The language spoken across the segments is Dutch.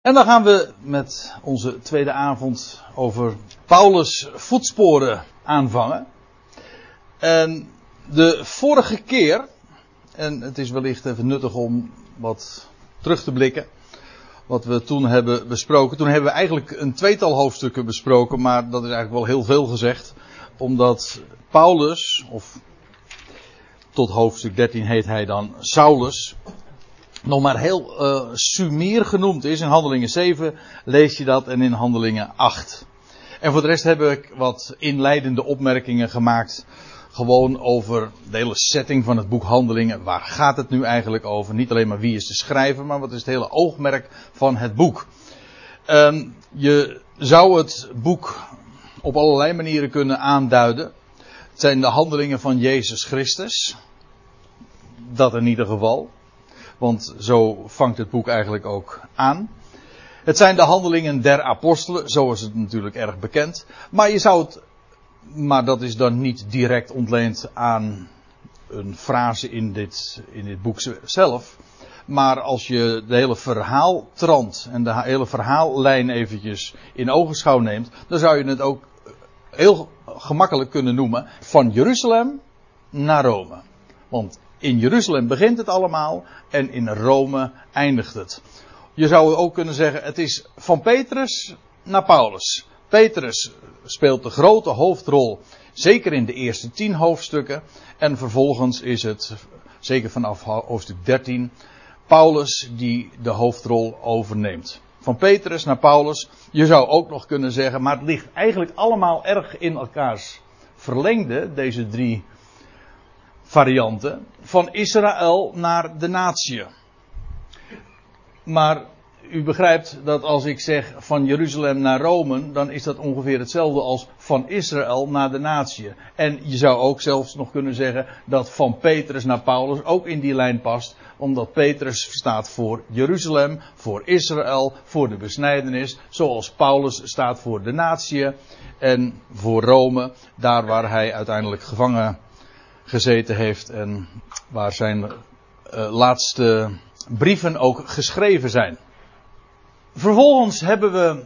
En dan gaan we met onze tweede avond over Paulus' voetsporen aanvangen. En de vorige keer, en het is wellicht even nuttig om wat terug te blikken, wat we toen hebben besproken. Toen hebben we eigenlijk een tweetal hoofdstukken besproken, maar dat is eigenlijk wel heel veel gezegd, omdat Paulus, of tot hoofdstuk 13 heet hij dan Saulus, nog maar heel uh, sumier genoemd is. In Handelingen 7 lees je dat en in Handelingen 8. En voor de rest heb ik wat inleidende opmerkingen gemaakt. Gewoon over de hele setting van het boek Handelingen. Waar gaat het nu eigenlijk over? Niet alleen maar wie is de schrijver, maar wat is het hele oogmerk van het boek. Um, je zou het boek op allerlei manieren kunnen aanduiden. Het zijn de handelingen van Jezus Christus. Dat in ieder geval. Want zo vangt het boek eigenlijk ook aan. Het zijn de handelingen der apostelen, zo is het natuurlijk erg bekend. Maar je zou het, maar dat is dan niet direct ontleend aan een frase in dit, in dit boek zelf. Maar als je de hele verhaaltrand en de hele verhaallijn eventjes in ogenschouw neemt, dan zou je het ook heel gemakkelijk kunnen noemen van Jeruzalem naar Rome. Want in Jeruzalem begint het allemaal en in Rome eindigt het. Je zou ook kunnen zeggen, het is van Petrus naar Paulus. Petrus speelt de grote hoofdrol, zeker in de eerste tien hoofdstukken. En vervolgens is het, zeker vanaf hoofdstuk 13, Paulus die de hoofdrol overneemt. Van Petrus naar Paulus. Je zou ook nog kunnen zeggen, maar het ligt eigenlijk allemaal erg in elkaars verlengde, deze drie varianten, van Israël naar de natie. Maar u begrijpt dat als ik zeg van Jeruzalem naar Rome, dan is dat ongeveer hetzelfde als van Israël naar de natie. En je zou ook zelfs nog kunnen zeggen dat van Petrus naar Paulus ook in die lijn past, omdat Petrus staat voor Jeruzalem, voor Israël, voor de besnijdenis, zoals Paulus staat voor de natie en voor Rome, daar waar hij uiteindelijk gevangen gezeten heeft en waar zijn uh, laatste brieven ook geschreven zijn. Vervolgens hebben we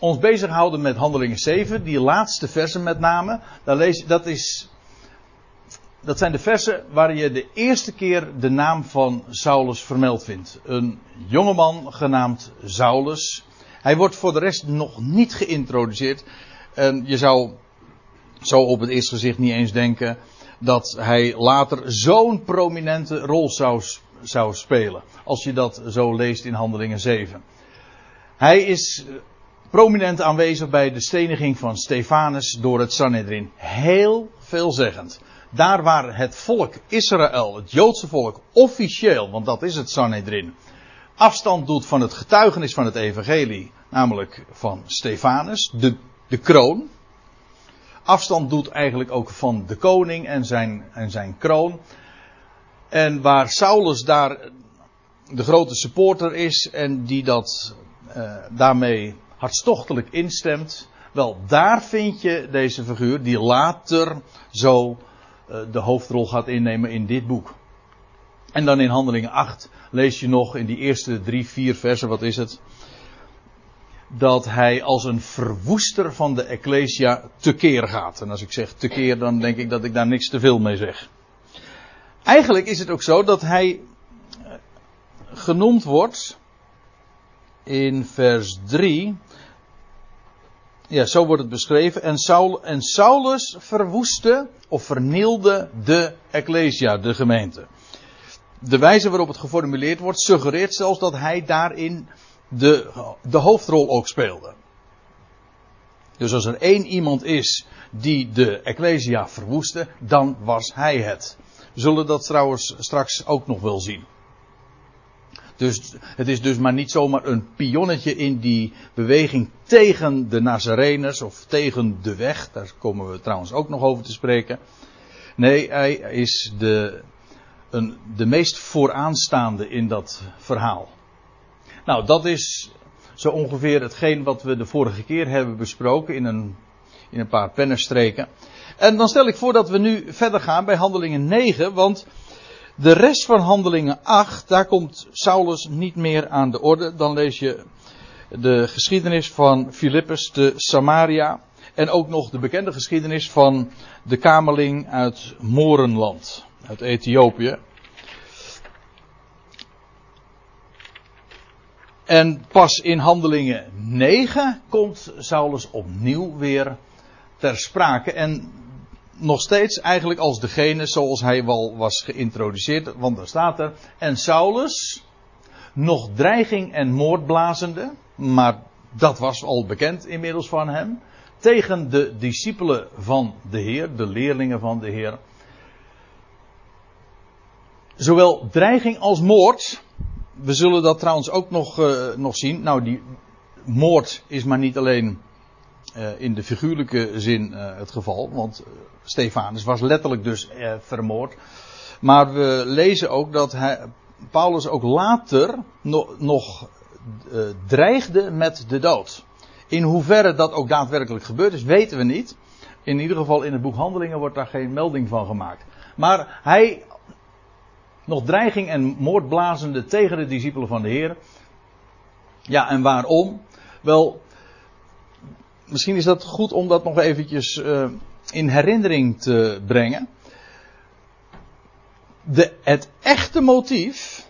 ons bezig gehouden met Handelingen 7, die laatste versen met name. Daar lees, dat, is, dat zijn de versen waar je de eerste keer de naam van Saulus vermeld vindt. Een jongeman genaamd Saulus. Hij wordt voor de rest nog niet geïntroduceerd. En je zou zo op het eerste gezicht niet eens denken dat hij later zo'n prominente rol zou, zou spelen. Als je dat zo leest in Handelingen 7. Hij is eh, prominent aanwezig bij de steniging van Stefanus door het Sanhedrin. Heel veelzeggend. Daar waar het volk Israël, het Joodse volk, officieel, want dat is het Sanhedrin, afstand doet van het getuigenis van het evangelie, namelijk van Stefanus, de, de kroon, afstand doet eigenlijk ook van de koning en zijn, en zijn kroon. En waar Saulus daar de grote supporter is en die dat uh, daarmee hartstochtelijk instemt. Wel, daar vind je deze figuur die later zo uh, de hoofdrol gaat innemen in dit boek. En dan in Handelingen 8 lees je nog in die eerste drie, vier versen, wat is het? Dat hij als een verwoester van de Ecclesia tekeer gaat. En als ik zeg tekeer, dan denk ik dat ik daar niks te veel mee zeg. Eigenlijk is het ook zo dat hij eh, genoemd wordt in vers 3. Ja, zo wordt het beschreven. En, Saul, en Saulus verwoestte of vernielde de Ecclesia, de gemeente. De wijze waarop het geformuleerd wordt suggereert zelfs dat hij daarin de, de hoofdrol ook speelde. Dus als er één iemand is die de Ecclesia verwoestte, dan was hij het. We zullen dat trouwens straks ook nog wel zien. Dus het is dus maar niet zomaar een pionnetje in die beweging tegen de Nazareners of tegen de weg. Daar komen we trouwens ook nog over te spreken. Nee, hij is de, een, de meest vooraanstaande in dat verhaal. Nou, dat is zo ongeveer hetgeen wat we de vorige keer hebben besproken in een, in een paar pennenstreken. En dan stel ik voor dat we nu verder gaan bij handelingen 9, want De rest van handelingen 8, daar komt Saulus niet meer aan de orde. Dan lees je de geschiedenis van Filippus de Samaria. En ook nog de bekende geschiedenis van de kamerling uit Morenland, uit Ethiopië. En pas in handelingen 9 komt Saulus opnieuw weer ter sprake. En nog steeds eigenlijk als degene zoals hij wel was geïntroduceerd. Want er staat er. En Saulus, nog dreiging en moordblazende. Maar dat was al bekend inmiddels van hem. Tegen de discipelen van de Heer, de leerlingen van de Heer. Zowel dreiging als moord. We zullen dat trouwens ook nog, uh, nog zien. Nou, die moord is maar niet alleen uh, in de figuurlijke zin uh, het geval. Want Stefanus was letterlijk dus vermoord. Maar we lezen ook dat hij, Paulus ook later no, nog dreigde met de dood. In hoeverre dat ook daadwerkelijk gebeurd is, weten we niet. In ieder geval in het boek Handelingen wordt daar geen melding van gemaakt. Maar hij nog dreiging en moordblazende tegen de discipelen van de Heer. Ja, en waarom? Wel, misschien is dat goed om dat nog eventjes uh, in herinnering te brengen. De, het echte motief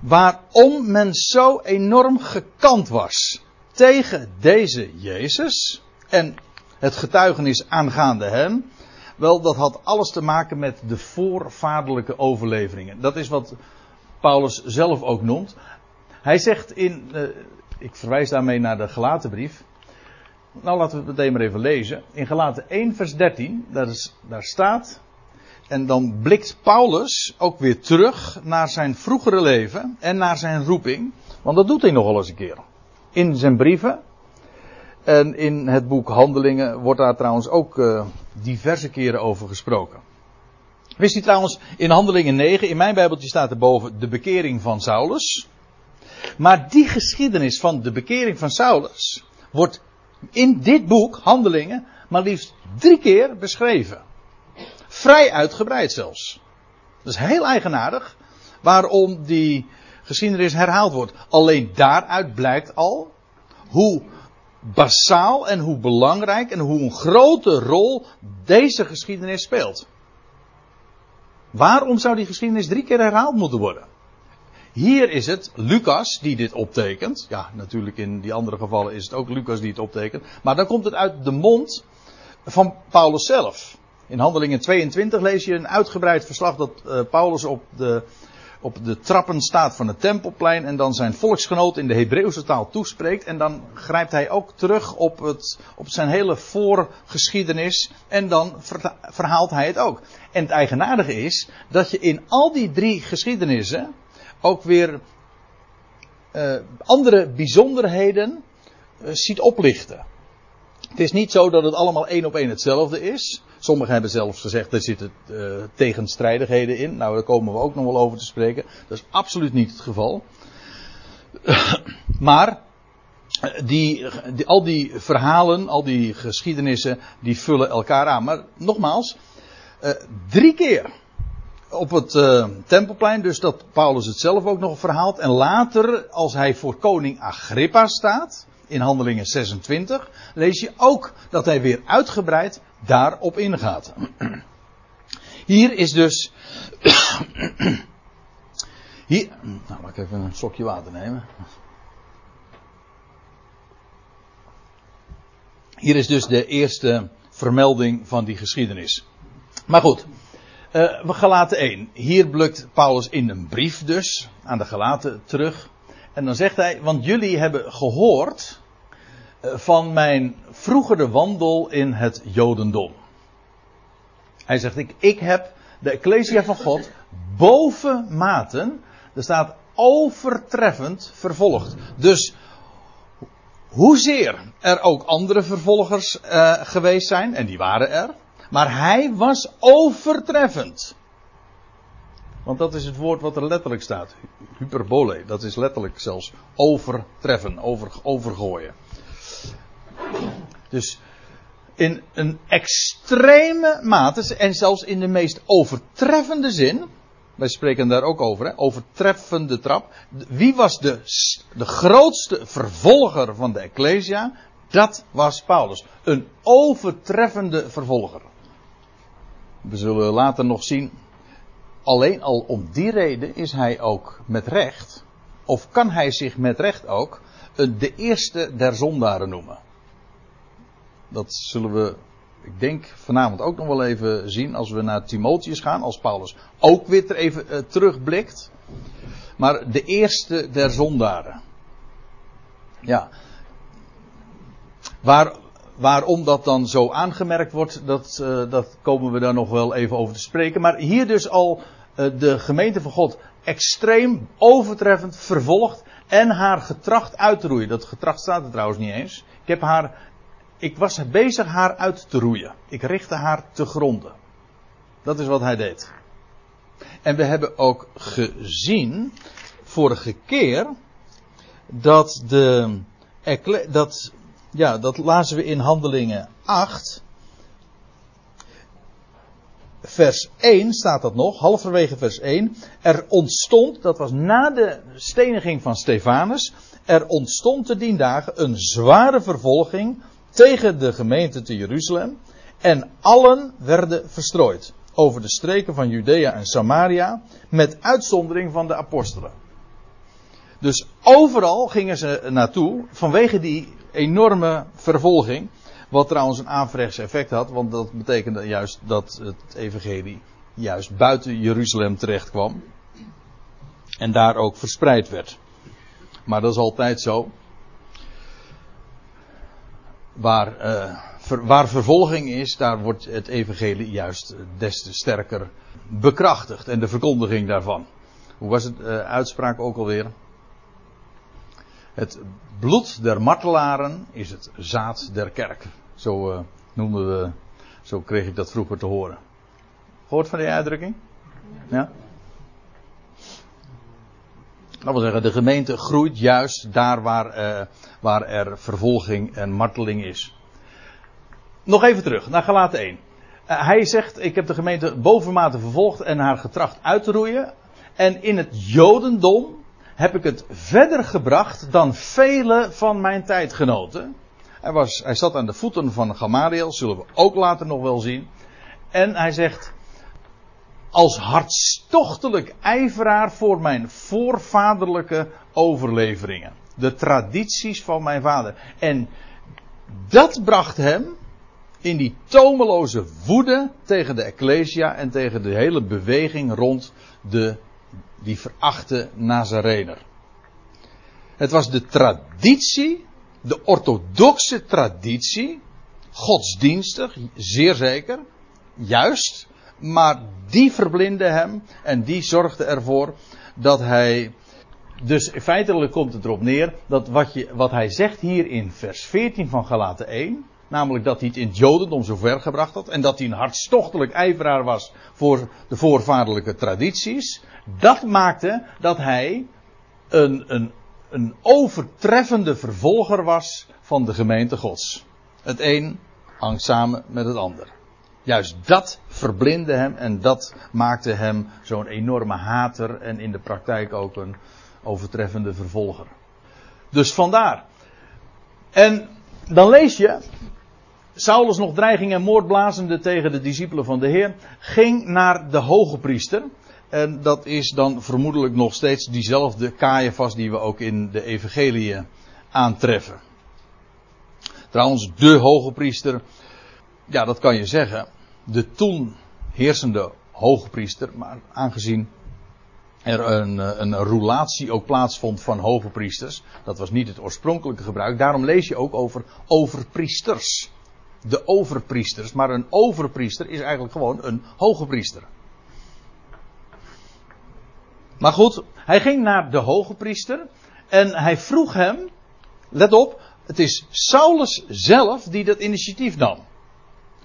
waarom men zo enorm gekant was tegen deze Jezus en het getuigenis aangaande hem, wel, dat had alles te maken met de voorvaderlijke overleveringen. Dat is wat Paulus zelf ook noemt. Hij zegt in, uh, ik verwijs daarmee naar de gelaten brief. Nou, laten we het meteen maar even lezen. In Gelaten 1, vers 13, daar, is, daar staat. En dan blikt Paulus ook weer terug naar zijn vroegere leven en naar zijn roeping. Want dat doet hij nogal eens een keer. In zijn brieven, en in het boek Handelingen wordt daar trouwens ook uh, diverse keren over gesproken. Wist u trouwens, in Handelingen 9, in mijn Bijbeltje staat er boven de bekering van Saulus. Maar die geschiedenis van de bekering van Saulus wordt in dit boek, Handelingen, maar liefst drie keer beschreven. Vrij uitgebreid zelfs. Dat is heel eigenaardig waarom die geschiedenis herhaald wordt. Alleen daaruit blijkt al hoe basaal en hoe belangrijk en hoe een grote rol deze geschiedenis speelt. Waarom zou die geschiedenis drie keer herhaald moeten worden? Hier is het Lucas die dit optekent. Ja, natuurlijk in die andere gevallen is het ook Lucas die het optekent. Maar dan komt het uit de mond van Paulus zelf. In Handelingen 22 lees je een uitgebreid verslag dat uh, Paulus op de op de trappen staat van het tempelplein en dan zijn volksgenoot in de Hebreeuwse taal toespreekt. En dan grijpt hij ook terug op, het, op zijn hele voorgeschiedenis en dan verhaalt hij het ook. En het eigenaardige is dat je in al die drie geschiedenissen ook weer uh, andere bijzonderheden uh, ziet oplichten. Het is niet zo dat het allemaal één op één hetzelfde is. Sommigen hebben zelfs gezegd, er zitten uh, tegenstrijdigheden in. Nou, daar komen we ook nog wel over te spreken. Dat is absoluut niet het geval. maar, die, die, al die verhalen, al die geschiedenissen, die vullen elkaar aan. Maar nogmaals, uh, drie keer op het tempelplein, dus dat Paulus het zelf ook nog verhaalt. En later, als hij voor koning Agrippa staat, in Handelingen 26, lees je ook dat hij weer uitgebreid daarop ingaat. Hier is dus. Hier. Nou, laat ik even een slokje water nemen. Hier is dus de eerste vermelding van die geschiedenis. Maar goed, uh, we gelaten 1. Hier blukt Paulus in een brief dus aan de gelaten terug. En dan zegt hij, want jullie hebben gehoord eh, van mijn vroegere wandel in het Jodendom. Hij zegt, ik, ik heb de Ecclesia van God boven maten, er staat overtreffend vervolgd. Dus hoezeer er ook andere vervolgers uh, geweest zijn, en die waren er, maar hij was overtreffend. Want dat is het woord wat er letterlijk staat. Hyperbole. Dat is letterlijk zelfs overtreffen, over, overgooien. Dus in een extreme mate en zelfs in de meest overtreffende zin. Wij spreken daar ook over, hè? overtreffende trap. Wie was de, de grootste vervolger van de Ecclesia? Dat was Paulus. Een overtreffende vervolger. We zullen later nog zien. Alleen al om die reden is hij ook met recht. Of kan hij zich met recht ook de eerste der zondaren noemen. Dat zullen we, ik denk, vanavond ook nog wel even zien als we naar Timotheus gaan. Als Paulus ook weer even uh, terugblikt. Maar de eerste der zondaren. Ja. Waar, waarom dat dan zo aangemerkt wordt, dat, uh, dat komen we daar nog wel even over te spreken. Maar hier dus al uh, de gemeente van God extreem overtreffend vervolgd en haar getracht uit te roeien. Dat getracht staat er trouwens niet eens. Ik heb haar, ik was bezig haar uit te roeien. Ik richtte haar te gronden. Dat is wat hij deed. En we hebben ook gezien, vorige keer, dat de, dat, ja, dat lazen we in Handelingen 8. Vers 1 staat dat nog, halverwege vers 1. Er ontstond, dat was na de steniging van Stefanus, er ontstond te dien dagen een zware vervolging tegen de gemeente te Jeruzalem. En allen werden verstrooid over de streken van Judea en Samaria, met uitzondering van de apostelen. Dus overal gingen ze naartoe vanwege die enorme vervolging. Wat trouwens een averechts effect had, want dat betekende juist dat het evangelie juist buiten Jeruzalem terecht kwam. En daar ook verspreid werd. Maar dat is altijd zo. Waar, ver, waar vervolging is, daar wordt het evangelie juist des te sterker bekrachtigd. En de verkondiging daarvan. Hoe was het uh, uitspraak ook alweer? Het bloed der martelaren is het zaad der kerk. Zo uh, noemden we, zo kreeg ik dat vroeger te horen. Gehoord van die uitdrukking? Ja? Dat wil zeggen, de gemeente groeit juist daar waar, uh, waar er vervolging en marteling is. Nog even terug naar Galaten 1. Uh, hij zegt, ik heb de gemeente bovenmate vervolgd en haar getracht uit te roeien. En in het Jodendom heb ik het verder gebracht dan vele van mijn tijdgenoten. Hij, was, hij zat aan de voeten van Gamaliel, zullen we ook later nog wel zien. En hij zegt, als hartstochtelijk ijveraar voor mijn voorvaderlijke overleveringen. De tradities van mijn vader. En dat bracht hem in die tomeloze woede tegen de Ecclesia en tegen de hele beweging rond de, die verachte Nazarener. Het was de traditie de orthodoxe traditie, godsdienstig, zeer zeker, juist, maar die verblindde hem en die zorgde ervoor dat hij, dus feitelijk komt het erop neer dat wat, je, wat hij zegt hier in vers 14 van Galaten 1, namelijk dat hij het in het Jodendom zo ver gebracht had en dat hij een hartstochtelijk ijveraar was voor de voorvaderlijke tradities, dat maakte dat hij een, een een overtreffende vervolger was van de gemeente Gods. Het een hangt samen met het ander. Juist dat verblindde hem en dat maakte hem zo'n enorme hater en in de praktijk ook een overtreffende vervolger. Dus vandaar. En dan lees je, Saulus nog dreiging en moord blazende tegen de discipelen van de Heer, ging naar de hoge priester en dat is dan vermoedelijk nog steeds diezelfde Caiaphas die we ook in de evangelie aantreffen. Trouwens, de hoge priester, ja dat kan je zeggen, de toen heersende hoge priester, maar aangezien er een, een roulatie ook plaatsvond van hoge priesters, dat was niet het oorspronkelijke gebruik, daarom lees je ook over overpriesters. De overpriesters, maar een overpriester is eigenlijk gewoon een hoge priester. Maar goed, hij ging naar de hoge priester en hij vroeg hem, let op, het is Saulus zelf die dat initiatief nam.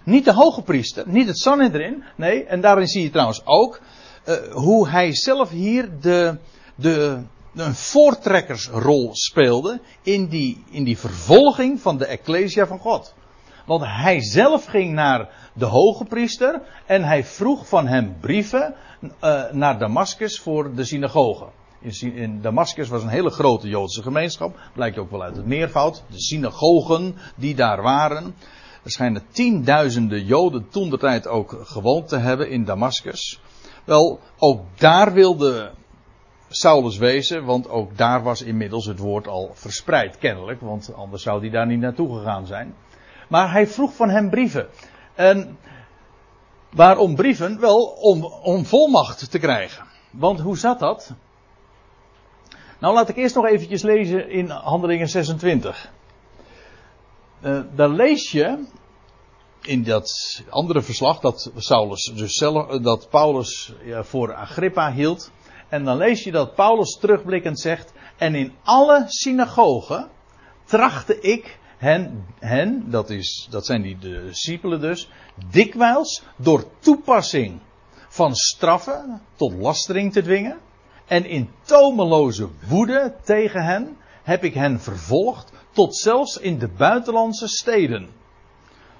Niet de hoge priester, niet het Sanhedrin, nee, en daarin zie je trouwens ook uh, hoe hij zelf hier de, de, een voortrekkersrol speelde in die, in die vervolging van de Ecclesia van God. Want hij zelf ging naar de hoge priester en hij vroeg van hem brieven uh, naar Damascus voor de synagoge. In, in Damascus was een hele grote Joodse gemeenschap, blijkt ook wel uit het meervoud. De synagogen die daar waren. Er schijnen tienduizenden Joden toen de tijd ook gewoond te hebben in Damascus. Wel, ook daar wilde Saulus wezen, want ook daar was inmiddels het woord al verspreid, kennelijk, want anders zou hij daar niet naartoe gegaan zijn. Maar hij vroeg van hem brieven. En waarom brieven? Wel, om, om volmacht te krijgen. Want hoe zat dat? Nou, laat ik eerst nog eventjes lezen in Handelingen 26. Uh, daar lees je in dat andere verslag dat Saulus dus zelf, eh, dat Paulus voor Agrippa hield. En dan lees je dat Paulus terugblikkend zegt: En in alle synagogen trachtte ik hen, hen dat, is, dat zijn die discipelen dus, dikwijls door toepassing van straffen tot lastering te dwingen. En in tomeloze woede tegen hen heb ik hen vervolgd tot zelfs in de buitenlandse steden.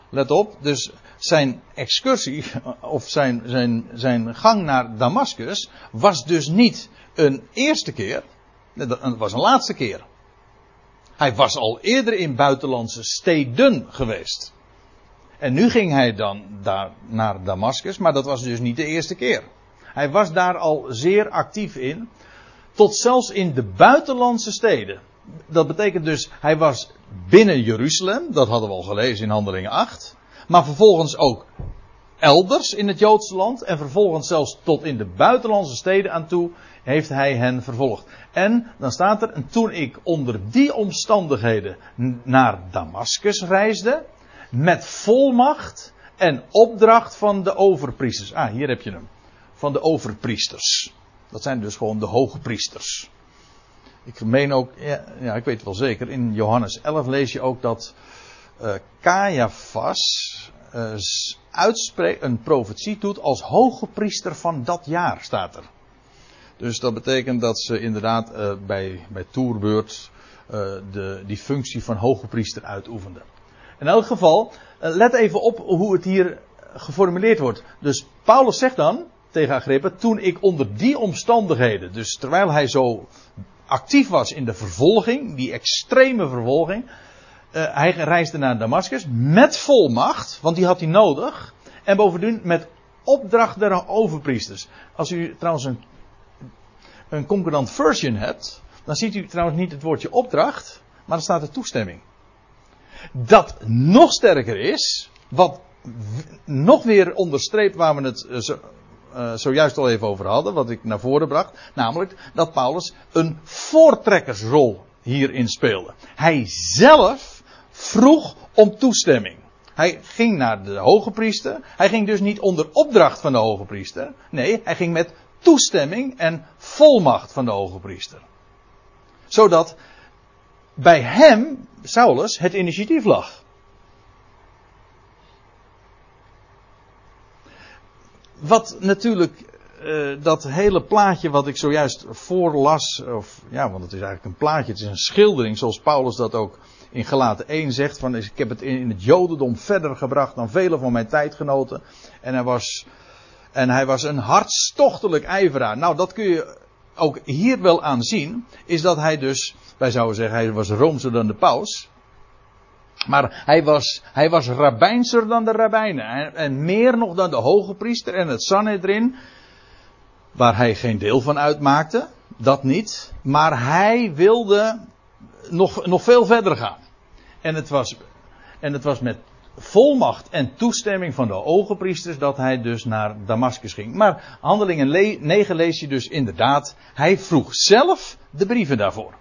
Let op, dus zijn excursie, of zijn, zijn, zijn gang naar Damascus, was dus niet een eerste keer, het was een laatste keer. Hij was al eerder in buitenlandse steden geweest. En nu ging hij dan daar naar Damascus, maar dat was dus niet de eerste keer. Hij was daar al zeer actief in, tot zelfs in de buitenlandse steden. Dat betekent dus, hij was binnen Jeruzalem, dat hadden we al gelezen in Handelingen 8. Maar vervolgens ook elders in het Joodse land. En vervolgens zelfs tot in de buitenlandse steden aan toe heeft hij hen vervolgd. En dan staat er, en toen ik onder die omstandigheden naar Damascus reisde, met volmacht en opdracht van de overpriesters. Ah, hier heb je hem. Van de overpriesters. Dat zijn dus gewoon de hoge priesters. Ik meen ook, ja, ik weet het wel zeker, in Johannes 11 lees je ook dat uh, Caiaphas uitspreekt, een profetie doet als hoge priester van dat jaar, staat er. Dus dat betekent dat ze inderdaad uh, bij, bij toerbeurt de, die functie van hoge priester uitoefenden. In elk geval, let even op hoe het hier geformuleerd wordt. Dus Paulus zegt dan tegen Agrippa, toen ik onder die omstandigheden, dus terwijl hij zo actief was in de vervolging, die extreme vervolging, hij reisde naar Damascus met volmacht, want die had hij nodig. En bovendien met opdracht der overpriesters. Als u trouwens een, een concordant version hebt, dan ziet u trouwens niet het woordje opdracht, maar dan staat er toestemming. Dat nog sterker is, wat nog weer onderstreept waar we het zo, uh, zojuist al even over hadden, wat ik naar voren bracht, namelijk dat Paulus een voortrekkersrol hierin speelde. Hij zelf vroeg om toestemming. Hij ging naar de hoge priester. Hij ging dus niet onder opdracht van de hoge priester. Nee, hij ging met toestemming en volmacht van de hoge priester. Zodat bij hem, Saulus, het initiatief lag. Wat natuurlijk uh, dat hele plaatje wat ik zojuist voorlas, of ja, want het is eigenlijk een plaatje, het is een schildering zoals Paulus dat ook in Gelaten 1 zegt van ik heb het in het Jodendom verder gebracht dan vele van mijn tijdgenoten. En hij was, en hij was een hartstochtelijk ijveraar. Nou, dat kun je ook hier wel aan zien, is dat hij dus, wij zouden zeggen, hij was roomser dan de paus. Maar hij was, hij was rabbijnser dan de rabbijnen. En meer nog dan de hoge priester en het Sanhedrin. Waar hij geen deel van uitmaakte. Dat niet. Maar hij wilde nog, nog veel verder gaan. En het, was, en het was met volmacht en toestemming van de ogenpriesters dat hij dus naar Damascus ging. Maar handelingen 9 lees je dus inderdaad, hij vroeg zelf de brieven daarvoor.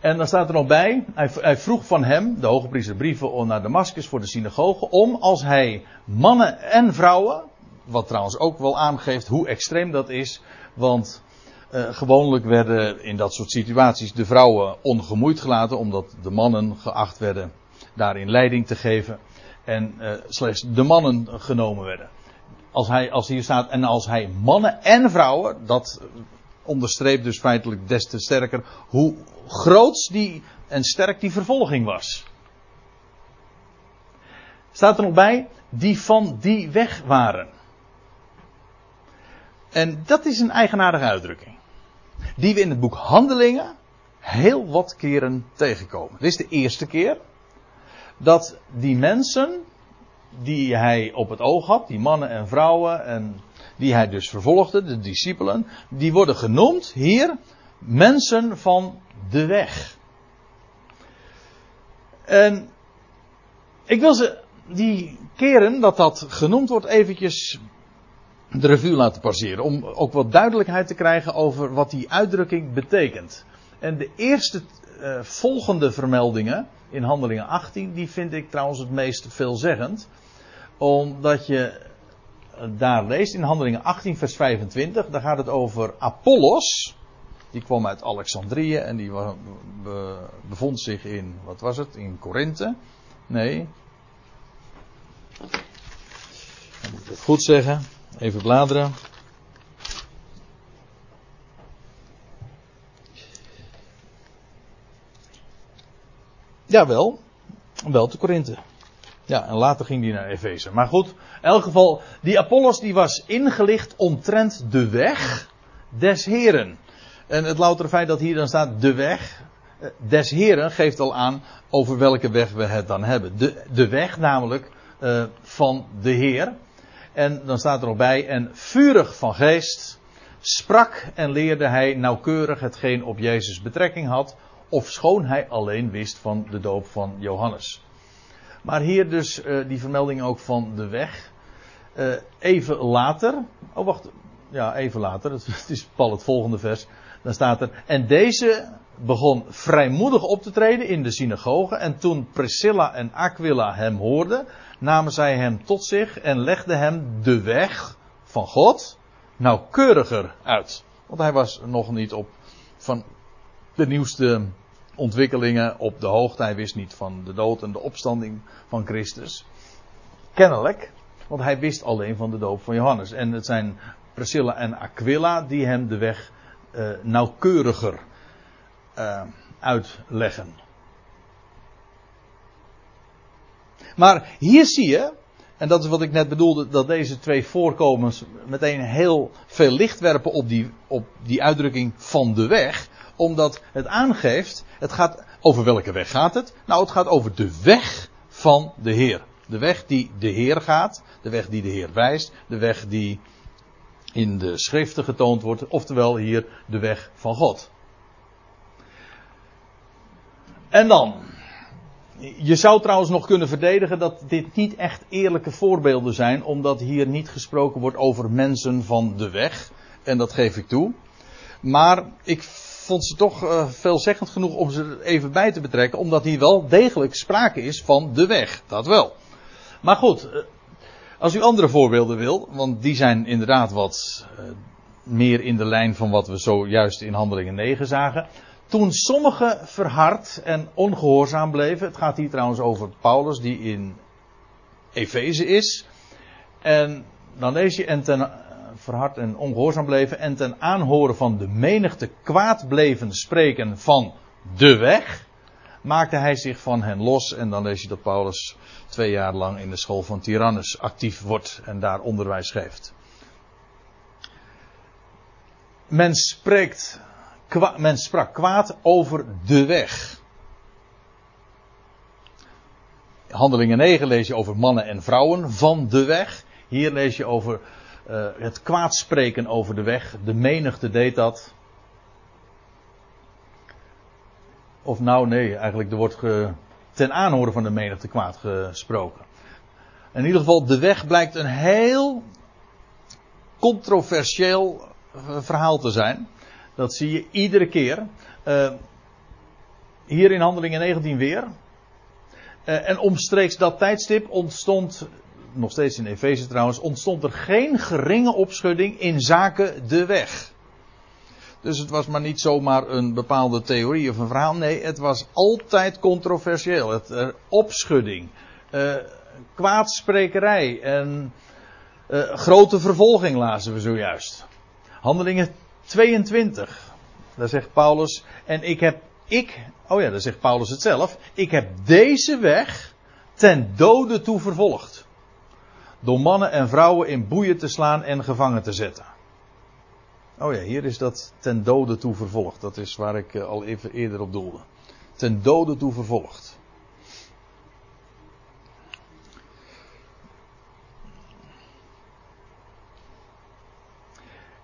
En dan staat er nog bij, hij, vroeg van hem, de hoge priester, brieven naar Damascus voor de synagoge, om als hij mannen en vrouwen, wat trouwens ook wel aangeeft hoe extreem dat is, want uh, gewoonlijk werden in dat soort situaties de vrouwen ongemoeid gelaten, omdat de mannen geacht werden daarin leiding te geven. En uh, slechts de mannen genomen werden. Als, hij, als hier staat, en als hij mannen en vrouwen, dat onderstreept dus feitelijk des te sterker hoe groot die en sterk die vervolging was. Staat er nog bij, die van die weg waren. En dat is een eigenaardige uitdrukking. Die we in het boek Handelingen heel wat keren tegenkomen. Dit is de eerste keer dat die mensen die hij op het oog had, die mannen en vrouwen en die hij dus vervolgde, de discipelen, die worden genoemd hier mensen van de weg. En ik wil ze die keren dat dat genoemd wordt eventjes de revue laten passeren. Om ook wat duidelijkheid te krijgen over wat die uitdrukking betekent. En de eerste uh, volgende vermeldingen in Handelingen 18, die vind ik trouwens het meest veelzeggend. Omdat je daar leest in Handelingen 18, vers 25, daar gaat het over Apollos. Die kwam uit Alexandrië en die bevond zich in, wat was het, in Korinthe? Nee. Dan moet ik het goed zeggen. Even bladeren. Jawel, wel te Korinthe. Ja, en later ging hij naar Efeze. Maar goed, in elk geval, die Apollos die was ingelicht omtrent de weg des Heren. En het loutere feit dat hier dan staat de weg eh, des Heren geeft al aan over welke weg we het dan hebben. De, de weg namelijk uh, van de Heer. En dan staat er nog bij, en vurig van geest sprak en leerde hij nauwkeurig hetgeen op Jezus betrekking had, of schoon hij alleen wist van de doop van Johannes. Maar hier dus uh, die vermelding ook van de weg. Uh, even later, oh wacht, ja even later, het is Paul het volgende vers. Dan staat er, en deze begon vrijmoedig op te treden in de synagoge. En toen Priscilla en Aquila hem hoorden, namen zij hem tot zich en legden hem de weg van God nauwkeuriger uit. Want hij was nog niet op van de nieuwste ontwikkelingen op de hoogte. Hij wist niet van de dood en de opstanding van Christus. Kennelijk, want hij wist alleen van de doop van Johannes. En het zijn Priscilla en Aquila die hem de weg uh, nauwkeuriger uh, uitleggen. Maar hier zie je, en dat is wat ik net bedoelde, dat deze twee voorkomens meteen heel veel licht werpen op die, op die uitdrukking van de weg. Omdat het aangeeft, het gaat, over welke weg gaat het? Nou, het gaat over de weg van de Heer. De weg die de Heer gaat, de weg die de Heer wijst, de weg die in de schriften getoond wordt, oftewel hier de weg van God. En dan, je zou trouwens nog kunnen verdedigen dat dit niet echt eerlijke voorbeelden zijn, omdat hier niet gesproken wordt over mensen van de weg. En dat geef ik toe. Maar ik vond ze toch uh, veelzeggend genoeg om ze er even bij te betrekken, omdat hier wel degelijk sprake is van de weg. Dat wel. Maar goed, uh, als u andere voorbeelden wil, want die zijn inderdaad wat uh, meer in de lijn van wat we zojuist in Handelingen 9 zagen. Toen sommigen verhard en ongehoorzaam bleven. Het gaat hier trouwens over Paulus die in Efeze is. En dan lees je en ten verhard en ongehoorzaam bleven. En ten aanhoren van de menigte kwaad bleven spreken van de weg. Maakte hij zich van hen los. En dan lees je dat Paulus twee jaar lang in de school van Tyrannus actief wordt en daar onderwijs geeft. Men spreekt men sprak kwaad over de weg. Handelingen 9 lees je over mannen en vrouwen van de weg. Hier lees je over uh, het kwaadspreken over de weg. De menigte deed dat. Of nou nee, eigenlijk er wordt ten aanhoren van de menigte kwaad gesproken. In ieder geval, de weg blijkt een heel controversieel eh, verhaal te zijn. Dat zie je iedere keer. Uh, hier in Handelingen 19 weer. En omstreeks dat tijdstip ontstond, nog steeds in Efeze trouwens, ontstond er geen geringe opschudding in zaken de weg. Dus het was maar niet zomaar een bepaalde theorie of een verhaal. Nee, het was altijd controversieel. Het, uh, opschudding, uh, kwaadsprekerij en uh, grote vervolging lazen we zojuist. Handelingen 22. Daar zegt Paulus, en ik heb, ik, oh ja, daar zegt Paulus het zelf, ik heb deze weg ten dode toe vervolgd. Door mannen en vrouwen in boeien te slaan en gevangen te zetten. Oh ja, hier is dat ten dode toe vervolgd. Dat is waar ik eh, al even eerder op doelde. Ten dode toe vervolgd.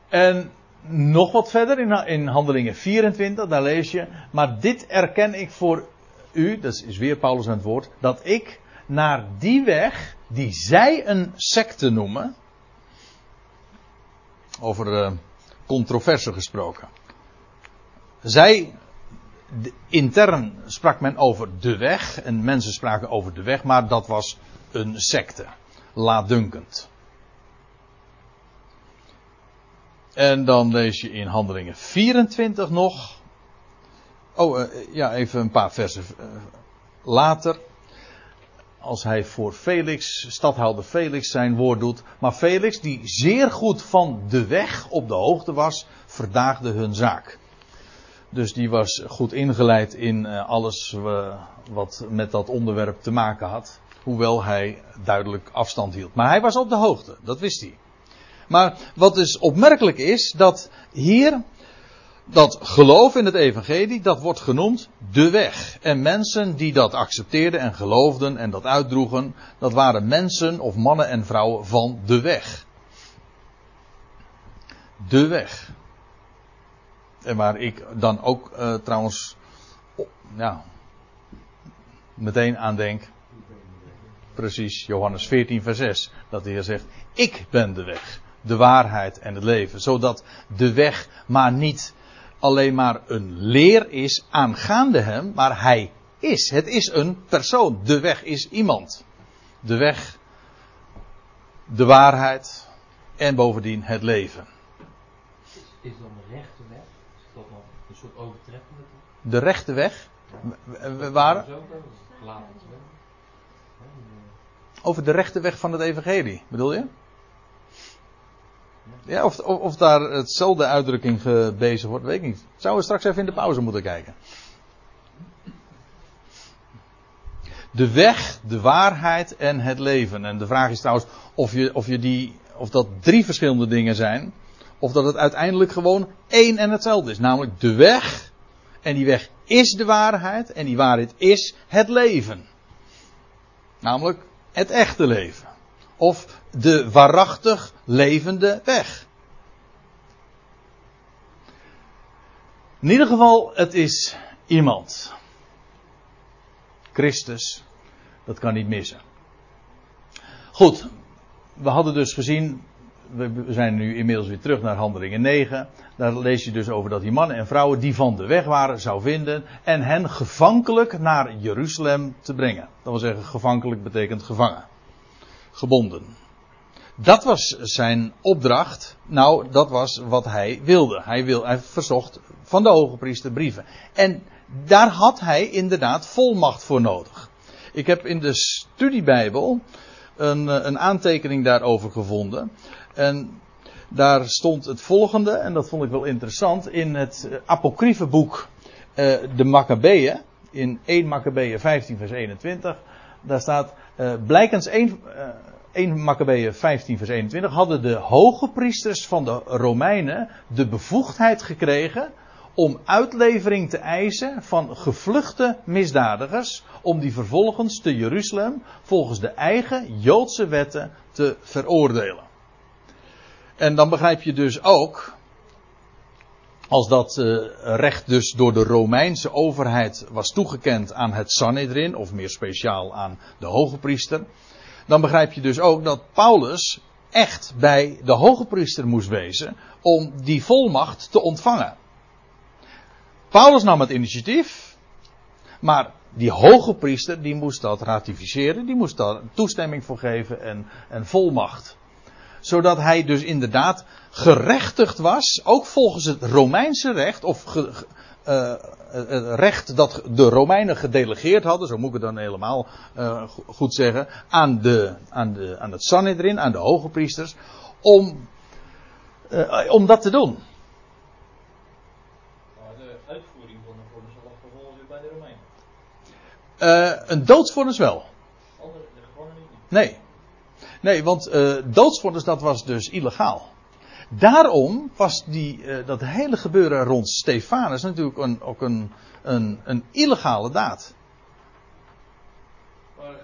En nog wat verder in, in Handelingen 24, daar lees je. Maar dit erken ik voor u, dat is weer Paulus aan het woord, dat ik naar die weg die zij een secte noemen. Over uh, controverse gesproken. Zij, intern sprak men over de weg en mensen spraken over de weg, maar dat was een secte. Laatdunkend. En dan lees je in Handelingen 24 nog. Oh, uh, ja, even een paar versen uh, later. Als hij voor Felix, stadhouder Felix, zijn woord doet. Maar Felix, die zeer goed van de weg op de hoogte was, verdaagde hun zaak. Dus die was goed ingeleid in uh, alles wat met dat onderwerp te maken had. Hoewel hij duidelijk afstand hield. Maar hij was op de hoogte, dat wist hij. Maar wat dus opmerkelijk is, dat hier dat geloof in het evangelie, dat wordt genoemd de weg. En mensen die dat accepteerden en geloofden en dat uitdroegen, dat waren mensen of mannen en vrouwen van de weg. De weg. En waar ik dan ook uh, trouwens, ja, meteen aan denk. Precies, Johannes 14, vers 6. Dat de Heer zegt, ik ben de weg de waarheid en het leven. Zodat de weg maar niet alleen maar een leer is aangaande hem, maar hij is. Het is een persoon. De weg is iemand. De weg, de waarheid en bovendien het leven. Is dan de rechte weg? Is dat nog een soort overtreffende? De rechte weg? Waar? Over de rechte weg van het evangelie, bedoel je? Ja, of, of, daar hetzelfde uitdrukking gebezigd wordt, weet ik niet. Zouden we straks even in de pauze moeten kijken. De weg, de waarheid en het leven. En de vraag is trouwens of, je, of, je die, of dat drie verschillende dingen zijn. Of dat het uiteindelijk gewoon één en hetzelfde is. Namelijk de weg. En die weg is de waarheid. En die waarheid is het leven. Namelijk het echte leven. Of de waarachtig levende weg. In ieder geval, het is iemand. Christus. Dat kan niet missen. Goed, we hadden dus gezien, we zijn nu inmiddels weer terug naar Handelingen 9. Daar lees je dus over dat die mannen en vrouwen die van de weg waren zou vinden en hen gevankelijk naar Jeruzalem te brengen. Dat wil zeggen, gevankelijk betekent gevangen gebonden. Dat was zijn opdracht. Nou, dat was wat hij wilde. Hij, wil, hij verzocht van de hoge priester brieven. En daar had hij inderdaad volmacht voor nodig. Ik heb in de studiebijbel een, eh, een aantekening daarover gevonden. En daar stond het volgende, en dat vond ik wel interessant, in het eh, apocryfe boek uh, de Maccabeeën, in 1 Maccabeeën 15 vers 21. Daar staat, uh, blijkens 1, uh, 1 Maccabeeën 15 vers 21, hadden de hoge priesters van de Romeinen de bevoegdheid gekregen om uitlevering te eisen van gevluchte misdadigers, om die vervolgens te Jeruzalem volgens de eigen Joodse wetten te veroordelen. En dan begrijp je dus ook, als dat uh, recht dus door de Romeinse overheid was toegekend aan het Sanhedrin, of meer speciaal aan de hoge priester, dan begrijp je dus ook dat Paulus echt bij de hoge priester moest wezen om die volmacht te ontvangen. Paulus nam het initiatief, maar die hoge priester die moest dat ratificeren, die moest daar toestemming voor geven en, en volmacht. Zodat hij dus inderdaad gerechtigd was, ook volgens het Romeinse recht, of ge, uh, het recht dat de Romeinen gedelegeerd hadden, zo moet ik het dan helemaal uh, goed zeggen, aan, de, aan, de, aan het Sanhedrin, aan de hoge priesters, om, uh, om dat te doen. Maar de uitvoering van een vonnis lag vervolgens weer bij de Romeinen. Uh, een doodsvonnis wel. Ook Nee. Nee, want uh, dat was dus illegaal. Daarom was die, uh, dat hele gebeuren rond Stefanus natuurlijk een, ook een, een, een illegale daad. Maar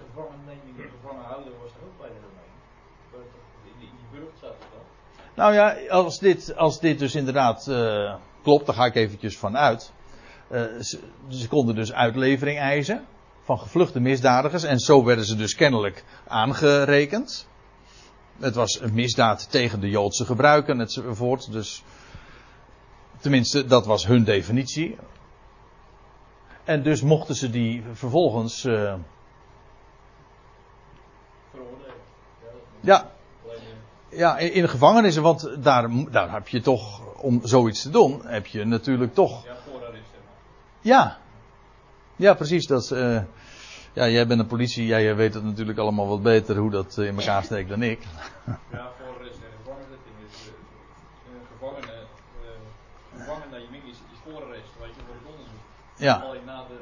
gevangenhouden was er ook bij de Romeinen. In die, die burcht het dan. Nou ja, als dit, als dit dus inderdaad uh, klopt, daar ga ik eventjes van uit. Ze, ze konden dus uitlevering eisen van gevluchte misdadigers. En zo werden ze dus kennelijk aangerekend. Het was een misdaad tegen de Joodse gebruiken enzovoort. Dus tenminste, dat was hun definitie. En dus mochten ze die vervolgens. Uh. Ja. Ja, in, de gevangenissen, want daar, daar heb je toch, om zoiets te doen, heb je natuurlijk toch. Ja. Ja, ja, precies. Dat, uh, ja, jij bent een politie, jij weet het natuurlijk allemaal wat beter hoe dat in elkaar steekt dan ik. Ja, voor is een gevangenzitting is een gevangene, uh, gevangenneming is, is voorarrest, weet je, voor het onderzoek. Ja. Alleen na de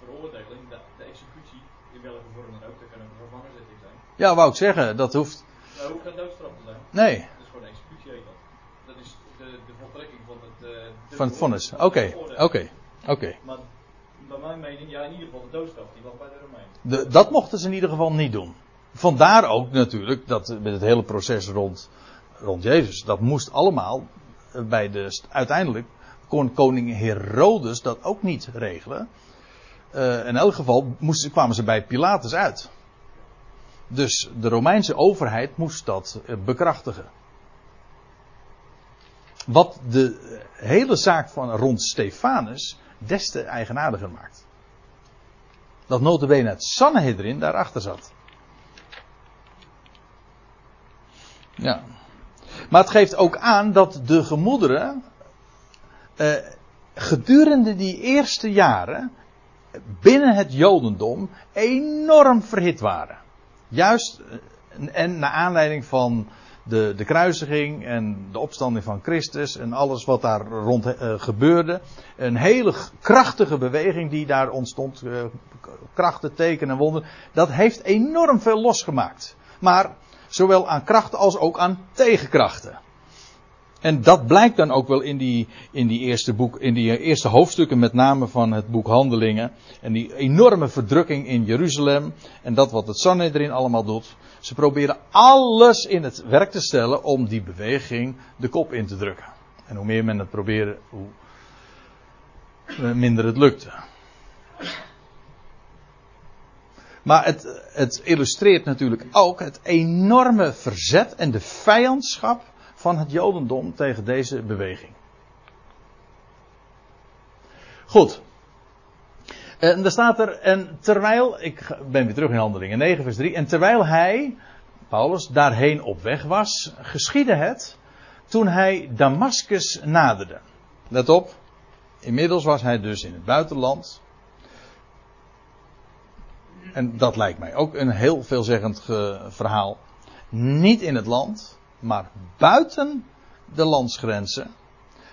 veroordeling, de, de executie, in welke vorm dan ook, dat kan een gevangenzitting zijn. Ja, wou ik zeggen, dat hoeft. Dat hoeft geen doodstraf te zijn. Nee. Dat is gewoon een executie heet dat. Dat is de, de voltrekking van het. Uh, van het vonnis. Oké, oké, oké. Maar mijn mening, ja, in ieder geval de doodstraf, die lag bij de Romeinen. De, dat mochten ze in ieder geval niet doen. Vandaar ook natuurlijk dat met het hele proces rond, rond Jezus, dat moest allemaal bij de. Uiteindelijk kon koning Herodes dat ook niet regelen. Uh, in elk geval moesten, kwamen ze bij Pilatus uit. Dus de Romeinse overheid moest dat bekrachtigen. Wat de hele zaak van rond Stefanus des te eigenaardiger maakt. Dat notabene het Sanhedrin daarachter zat. Ja. Maar het geeft ook aan dat de gemoederen eh, gedurende die eerste jaren binnen het Jodendom enorm verhit waren. Juist en naar aanleiding van de, de kruisiging en de opstanding van Christus en alles wat daar rond uh, gebeurde. Een hele krachtige beweging die daar ontstond. Uh, krachten, tekenen en wonderen. Dat heeft enorm veel losgemaakt. Maar zowel aan krachten als ook aan tegenkrachten. En dat blijkt dan ook wel in die, in die eerste boek, in die eerste hoofdstukken, met name van het boek Handelingen. En die enorme verdrukking in Jeruzalem. En dat wat het Sanhedrin allemaal doet. Ze proberen alles in het werk te stellen om die beweging de kop in te drukken. En hoe meer men het probeerde, hoe minder het lukte. Maar het, het illustreert natuurlijk ook het enorme verzet en de vijandschap van het Jodendom tegen deze beweging. Goed. En daar staat er, en terwijl, ik ben weer terug in handelingen 9 vers 3, en terwijl hij, Paulus, daarheen op weg was, geschiedde het toen hij Damascus naderde. Let op, inmiddels was hij dus in het buitenland. En dat lijkt mij ook een heel veelzeggend verhaal. Niet in het land, maar buiten de landsgrenzen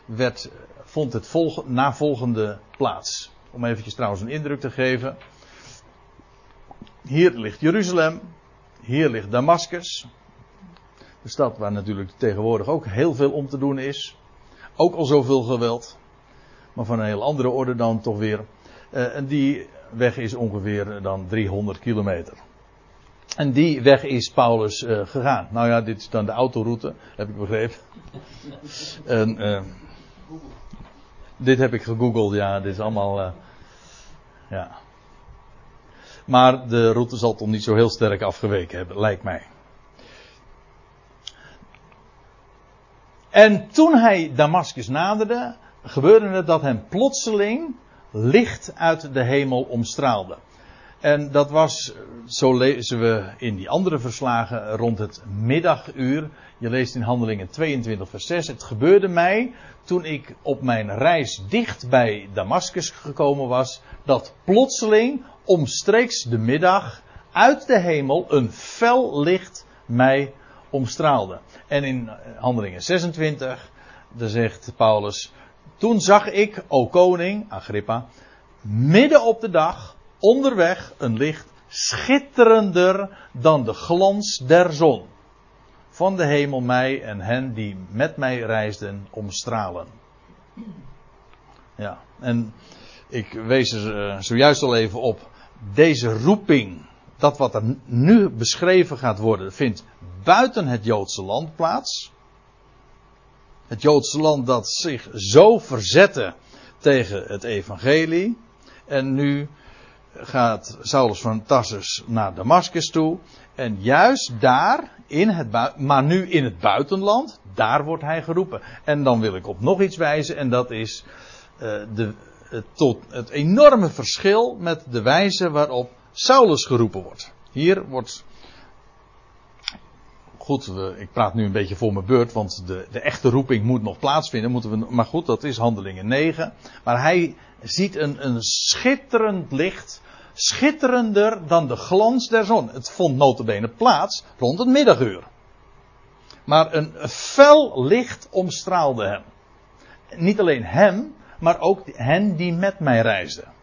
werd, vond het volg, navolgende plaats. Om eventjes trouwens een indruk te geven. Hier ligt Jeruzalem. Hier ligt Damascus. De stad waar natuurlijk tegenwoordig ook heel veel om te doen is. Ook al zoveel geweld. Maar van een heel andere orde dan toch weer. Uh, en die weg is ongeveer dan 300 kilometer. En die weg is Paulus uh, gegaan. Nou ja, dit is dan de autoroute, heb ik begrepen. en, uh, dit heb ik gegoogeld, ja, dit is allemaal. Uh, ja. Maar de route zal toch niet zo heel sterk afgeweken hebben, lijkt mij. En toen hij Damascus naderde, gebeurde het dat hem plotseling licht uit de hemel omstraalde. En dat was, zo lezen we in die andere verslagen, rond het middaguur. Je leest in Handelingen 22, vers 6. Het gebeurde mij toen ik op mijn reis dicht bij Damascus gekomen was, dat plotseling omstreeks de middag uit de hemel een fel licht mij omstraalde. En in Handelingen 26, daar zegt Paulus, toen zag ik, o koning, Agrippa, midden op de dag, onderweg een licht schitterender dan de glans der zon. Van de hemel mij en hen die met mij reisden omstralen. Ja, en ik wees er eh, zojuist al even op. Deze roeping, dat wat er nu beschreven gaat worden, vindt buiten het Joodse land plaats. Het Joodse land dat zich zo verzette tegen het evangelie. En nu gaat Saulus van Tarsus naar Damascus toe. En juist daar, in het maar nu in het buitenland, daar wordt hij geroepen. En dan wil ik op nog iets wijzen, en dat is uh, de, tot het enorme verschil met de wijze waarop Saulus geroepen wordt. Hier wordt. Goed, ik praat nu een beetje voor mijn beurt, want de, de echte roeping moet nog plaatsvinden. Moeten we, maar goed, dat is handelingen 9. Maar hij ziet een, een schitterend licht schitterender dan de glans der zon. Het vond notabene plaats rond het middaguur. Maar een fel licht omstraalde hem. Niet alleen hem, maar ook hen die met mij reisden.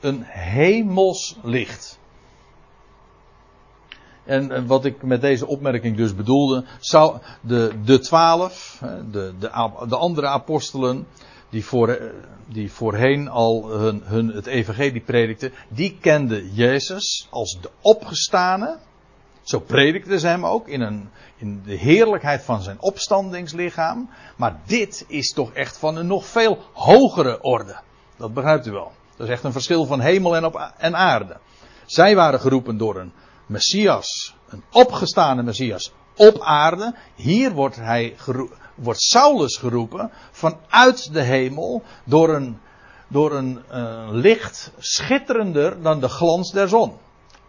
Een hemels licht. En wat ik met deze opmerking dus bedoelde, zou de, de twaalf, de, de, de andere apostelen, die, voor, die voorheen al hun, hun het evangelie predikten, die kenden Jezus als de opgestane. Zo predikten ze hem ook in, een, in de heerlijkheid van zijn opstandingslichaam. Maar dit is toch echt van een nog veel hogere orde. Dat begrijpt u wel. Dat is echt een verschil van hemel en, op, en aarde. Zij waren geroepen door een Messias, een opgestane Messias op aarde. Hier wordt hij wordt Saulus geroepen vanuit de hemel door een, door een uh, licht schitterender dan de glans der zon.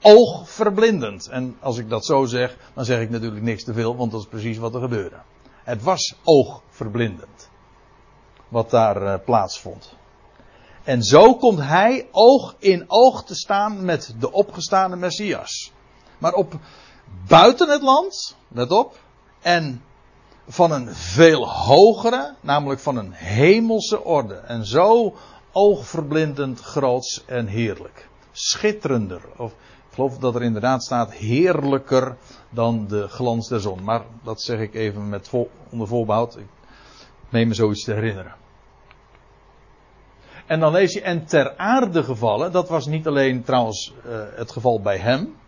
Oogverblindend. En als ik dat zo zeg, dan zeg ik natuurlijk niks te veel, want dat is precies wat er gebeurde. Het was oogverblindend. Wat daar uh, plaatsvond. En zo komt hij oog in oog te staan met de opgestane Messias. Maar op buiten het land, let op, en van een veel hogere, namelijk van een hemelse orde. En zo oogverblindend groots en heerlijk. Schitterender. Of ik geloof dat er inderdaad staat heerlijker dan de glans der zon. Maar dat zeg ik even met onder voorbehoud. Ik meen me zoiets te herinneren. En dan lees je, en ter aarde gevallen, dat was niet alleen trouwens uh, het geval bij hem.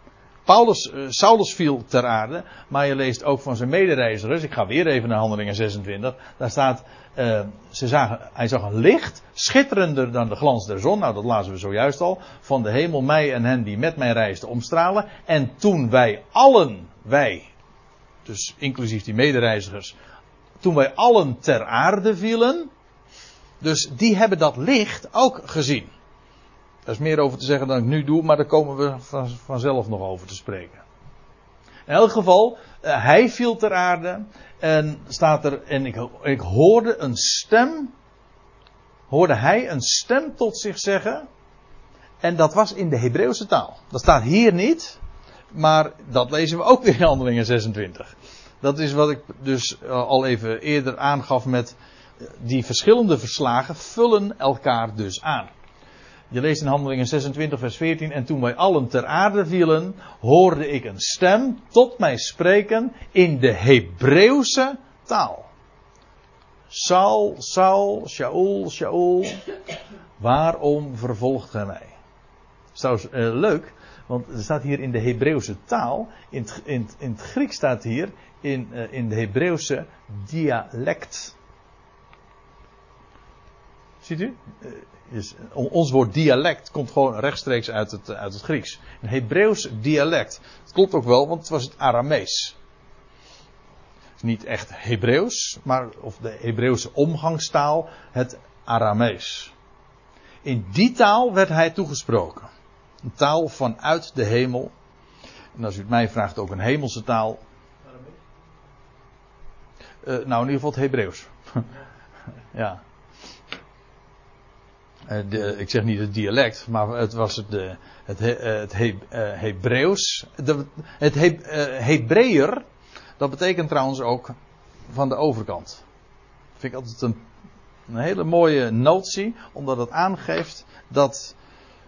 Paulus, uh, Saulus viel ter aarde, maar je leest ook van zijn medereizigers. Ik ga weer even naar Handelingen 26. Daar staat, uh, ze zagen, hij zag een licht, schitterender dan de glans der zon. Nou, dat lazen we zojuist al. Van de hemel mij en hen die met mij reisden omstralen. En toen wij allen, wij, dus inclusief die medereizigers, toen wij allen ter aarde vielen. Dus die hebben dat licht ook gezien. Daar is meer over te zeggen dan ik nu doe, maar daar komen we van, vanzelf nog over te spreken. In elk geval, uh, hij viel ter aarde en staat er, en ik, ik hoorde een stem, hoorde hij een stem tot zich zeggen, en dat was in de Hebreeuwse taal. Dat staat hier niet, maar dat lezen we ook in Handelingen 26. Dat is wat ik dus uh, al even eerder aangaf met uh, die verschillende verslagen vullen elkaar dus aan. Je leest in Handelingen 26, vers 14. En toen wij allen ter aarde vielen, hoorde ik een stem tot mij spreken in de Hebreeuwse taal. Saul, Saul, Shaul, Shaul, waarom vervolgt gij mij? Dat is uh, leuk, want er staat hier in de Hebreeuwse taal. In het, in, in het Grieks staat hier in, uh, in de Hebreeuwse dialect. Ziet u? Is, ons woord dialect komt gewoon rechtstreeks uit het, uit het Grieks. Een Hebreeuws dialect. Dat klopt ook wel, want het was het Aramees. Niet echt Hebreeuws, maar of de Hebreeuwse omgangstaal, het Aramees. In die taal werd hij toegesproken. Een taal vanuit de hemel. En als u het mij vraagt, ook een hemelse taal. Uh, nou, in ieder geval het Hebreeuws. ja. De, ik zeg niet het dialect, maar het was het, de, het, het het He, dat betekent trouwens ook van de overkant. Dat vind ik altijd een, een hele mooie notie, omdat het aangeeft dat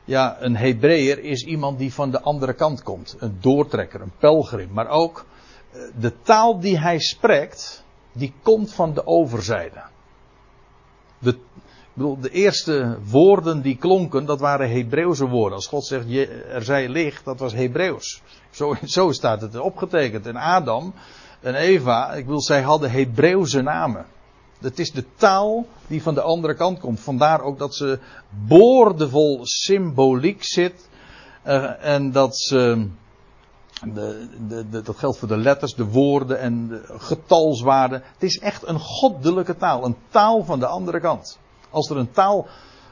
ja, een Hebreeër is iemand die van de andere kant komt. Een doortrekker, een pelgrim. Maar ook eh, de taal die hij spreekt, die komt van de overzijde. De, bedoel, de eerste woorden die klonken, dat waren Hebreeuwse woorden. Als God zegt, er zij licht, dat was Hebreeuws. Zo, zo staat het opgetekend. En Adam en Eva, ik bedoel, zij hadden Hebreeuwse namen. Het is de taal die van de andere kant komt. Vandaar ook dat ze boordevol symboliek zit. Uh, en dat ze. De, de, dat geldt voor de letters, de woorden en de getalswaarden. Het is echt een goddelijke taal. Een taal van de andere kant. Als er een taal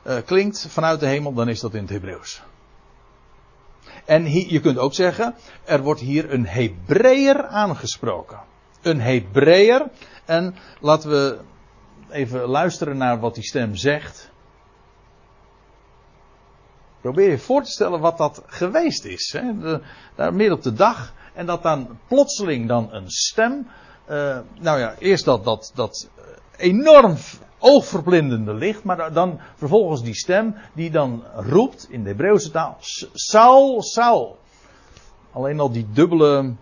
uh, klinkt vanuit de hemel, dan is dat in het Hebreeuws. En hier, je kunt ook zeggen, er wordt hier een Hebreeër aangesproken. Een Hebreeër. En laten we even luisteren naar wat die stem zegt. Probeer je voor te stellen wat dat geweest is. Hè? Midden op de dag. En dat dan plotseling dan een stem. Uh, nou ja, eerst dat, dat, dat enorm oogverblindende licht. Maar dan vervolgens die stem die dan roept in de Hebreeuwse taal. Saul, Saul. Alleen al die dubbele.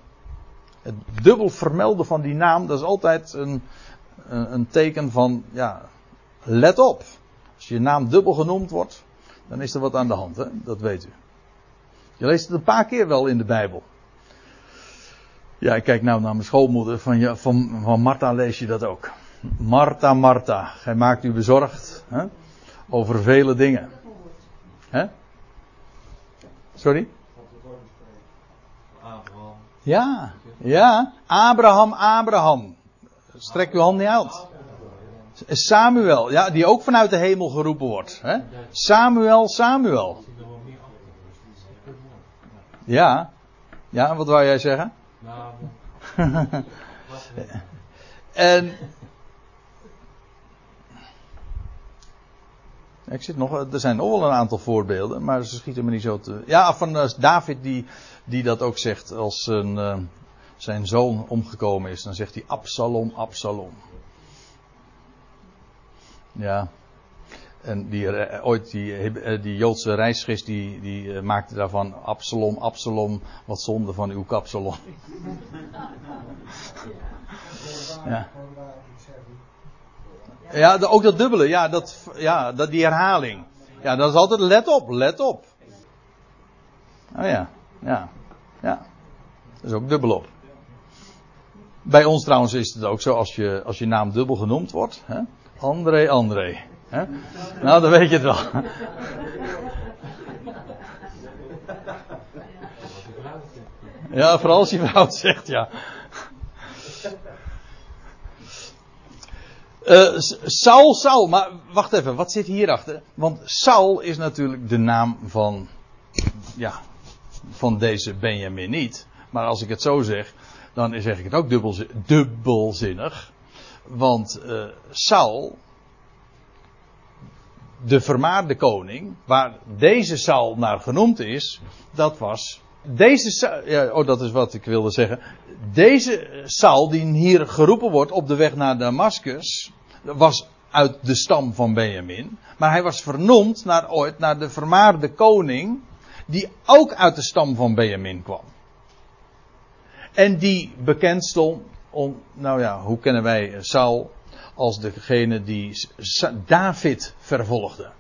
Het dubbel vermelden van die naam. Dat is altijd een, een, teken van. Ja, let op. Als je naam dubbel genoemd wordt. Dan is er wat aan de hand. Hè? Dat weet u. Je leest het een paar keer wel in de Bijbel. Ja, ik kijk nou naar mijn schoolmoeder. Van, ja, van, van Martha lees je dat ook. Martha, Martha, gij maakt u bezorgd hè? over vele dingen. Hè? Sorry? Abraham. Ja, ja. Abraham, Abraham. Strek uw hand niet uit. Samuel, ja, die ook vanuit de hemel geroepen wordt. Hè? Samuel, Samuel. Ja, ja, wat wou jij zeggen? Nou, en Ik zit nog, er zijn nog wel een aantal voorbeelden, maar ze schieten me niet zo te. Ja, van uh, David die, die dat ook zegt als een, uh, zijn zoon omgekomen is. Dan zegt hij Absalom, Absalom. Ja. En die, uh, ooit die, die Joodse reisgist die, die maakte daarvan Absalom, Absalom, wat zonde van uw kapsalon. ja. Ja, de, ook dat dubbele, ja, dat, ja dat, die herhaling. Ja, dat is altijd let op, let op. Oh ja, ja, ja. Dat is ook dubbel op. Bij ons trouwens is het ook zo, als je, als je naam dubbel genoemd wordt. Hè? André, André. Hè? Nou, dan weet je het wel. Ja, vooral als je vrouw zegt, ja. Uh, Saul, Saul, maar wacht even, wat zit hierachter? Want Saul is natuurlijk de naam van, ja, van deze Benjamin niet. Maar als ik het zo zeg, dan zeg ik het ook dubbelzin, dubbelzinnig. Want uh, Saul, de vermaarde koning, waar deze Saul naar genoemd is, dat was deze, ja, oh dat is wat ik wilde zeggen. Deze Saul die hier geroepen wordt op de weg naar Damascus, was uit de stam van Benjamin. Maar hij was vernoemd naar ooit naar de vermaarde koning, die ook uit de stam van Benjamin kwam. En die bekend stond om, nou ja, hoe kennen wij Saul als degene die David vervolgde.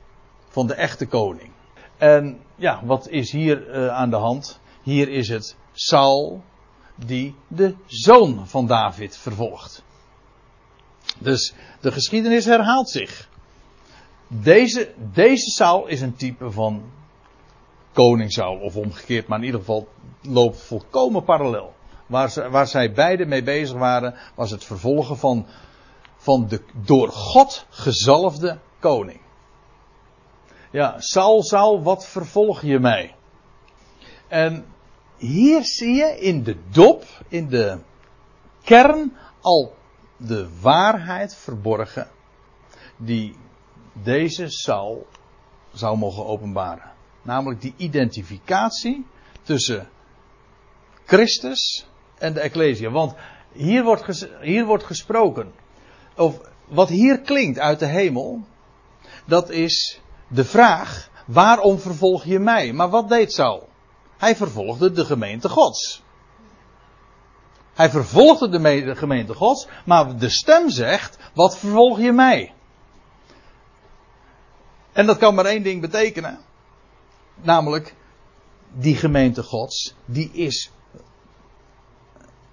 Van de echte koning. En ja, wat is hier uh, aan de hand? Hier is het Saul die de zoon van David vervolgt. Dus de geschiedenis herhaalt zich. Deze, deze Saul is een type van koning Saul, of omgekeerd, maar in ieder geval loopt volkomen parallel. Waar, ze, waar zij beide mee bezig waren, was het vervolgen van, van de door God gezalfde koning. Ja, Saul, Saul, wat vervolg je mij? En hier zie je in de dop, in de kern, al de waarheid verborgen die deze Saul zou mogen openbaren. Namelijk die identificatie tussen Christus en de Ecclesia. Want hier wordt, hier wordt gesproken. Of wat hier klinkt uit de hemel. Dat is de vraag: waarom vervolg je mij? Maar wat deed Saul? Hij vervolgde de gemeente Gods. Hij vervolgde de me- de gemeente Gods, maar de stem zegt, wat vervolg je mij? En dat kan maar één ding betekenen. Namelijk, die gemeente Gods, die is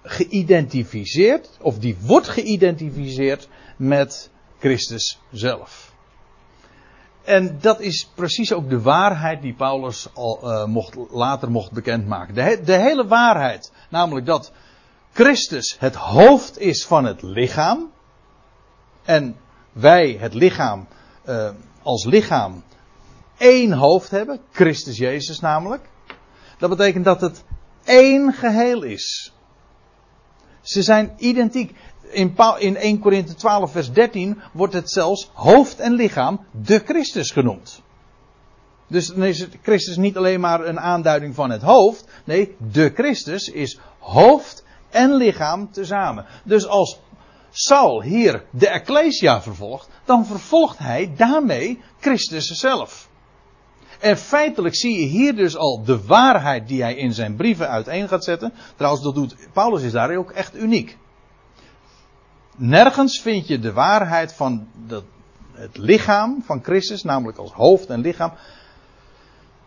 geïdentificeerd, of die wordt geïdentificeerd met Christus zelf. En dat is precies ook de waarheid die Paulus al, eh, mocht, later mocht bekendmaken. De, de hele waarheid, namelijk dat Christus het hoofd is van het lichaam. En wij, het lichaam, eh, als lichaam één hoofd hebben. Christus Jezus namelijk. Dat betekent dat het één geheel is. Ze zijn identiek. In, in 1 Korinthe 12 vers 13 wordt het zelfs hoofd en lichaam de Christus genoemd. Dus dan is het Christus niet alleen maar een aanduiding van het hoofd. Nee, de Christus is hoofd en lichaam tezamen. Dus als Saul hier de Ecclesia vervolgt, dan vervolgt hij daarmee Christus zelf. En feitelijk zie je hier dus al de waarheid die hij in zijn brieven uiteen gaat zetten. Trouwens, dat doet Paulus is daar ook echt uniek. Nergens vind je de waarheid van het lichaam van Christus, namelijk als hoofd en lichaam,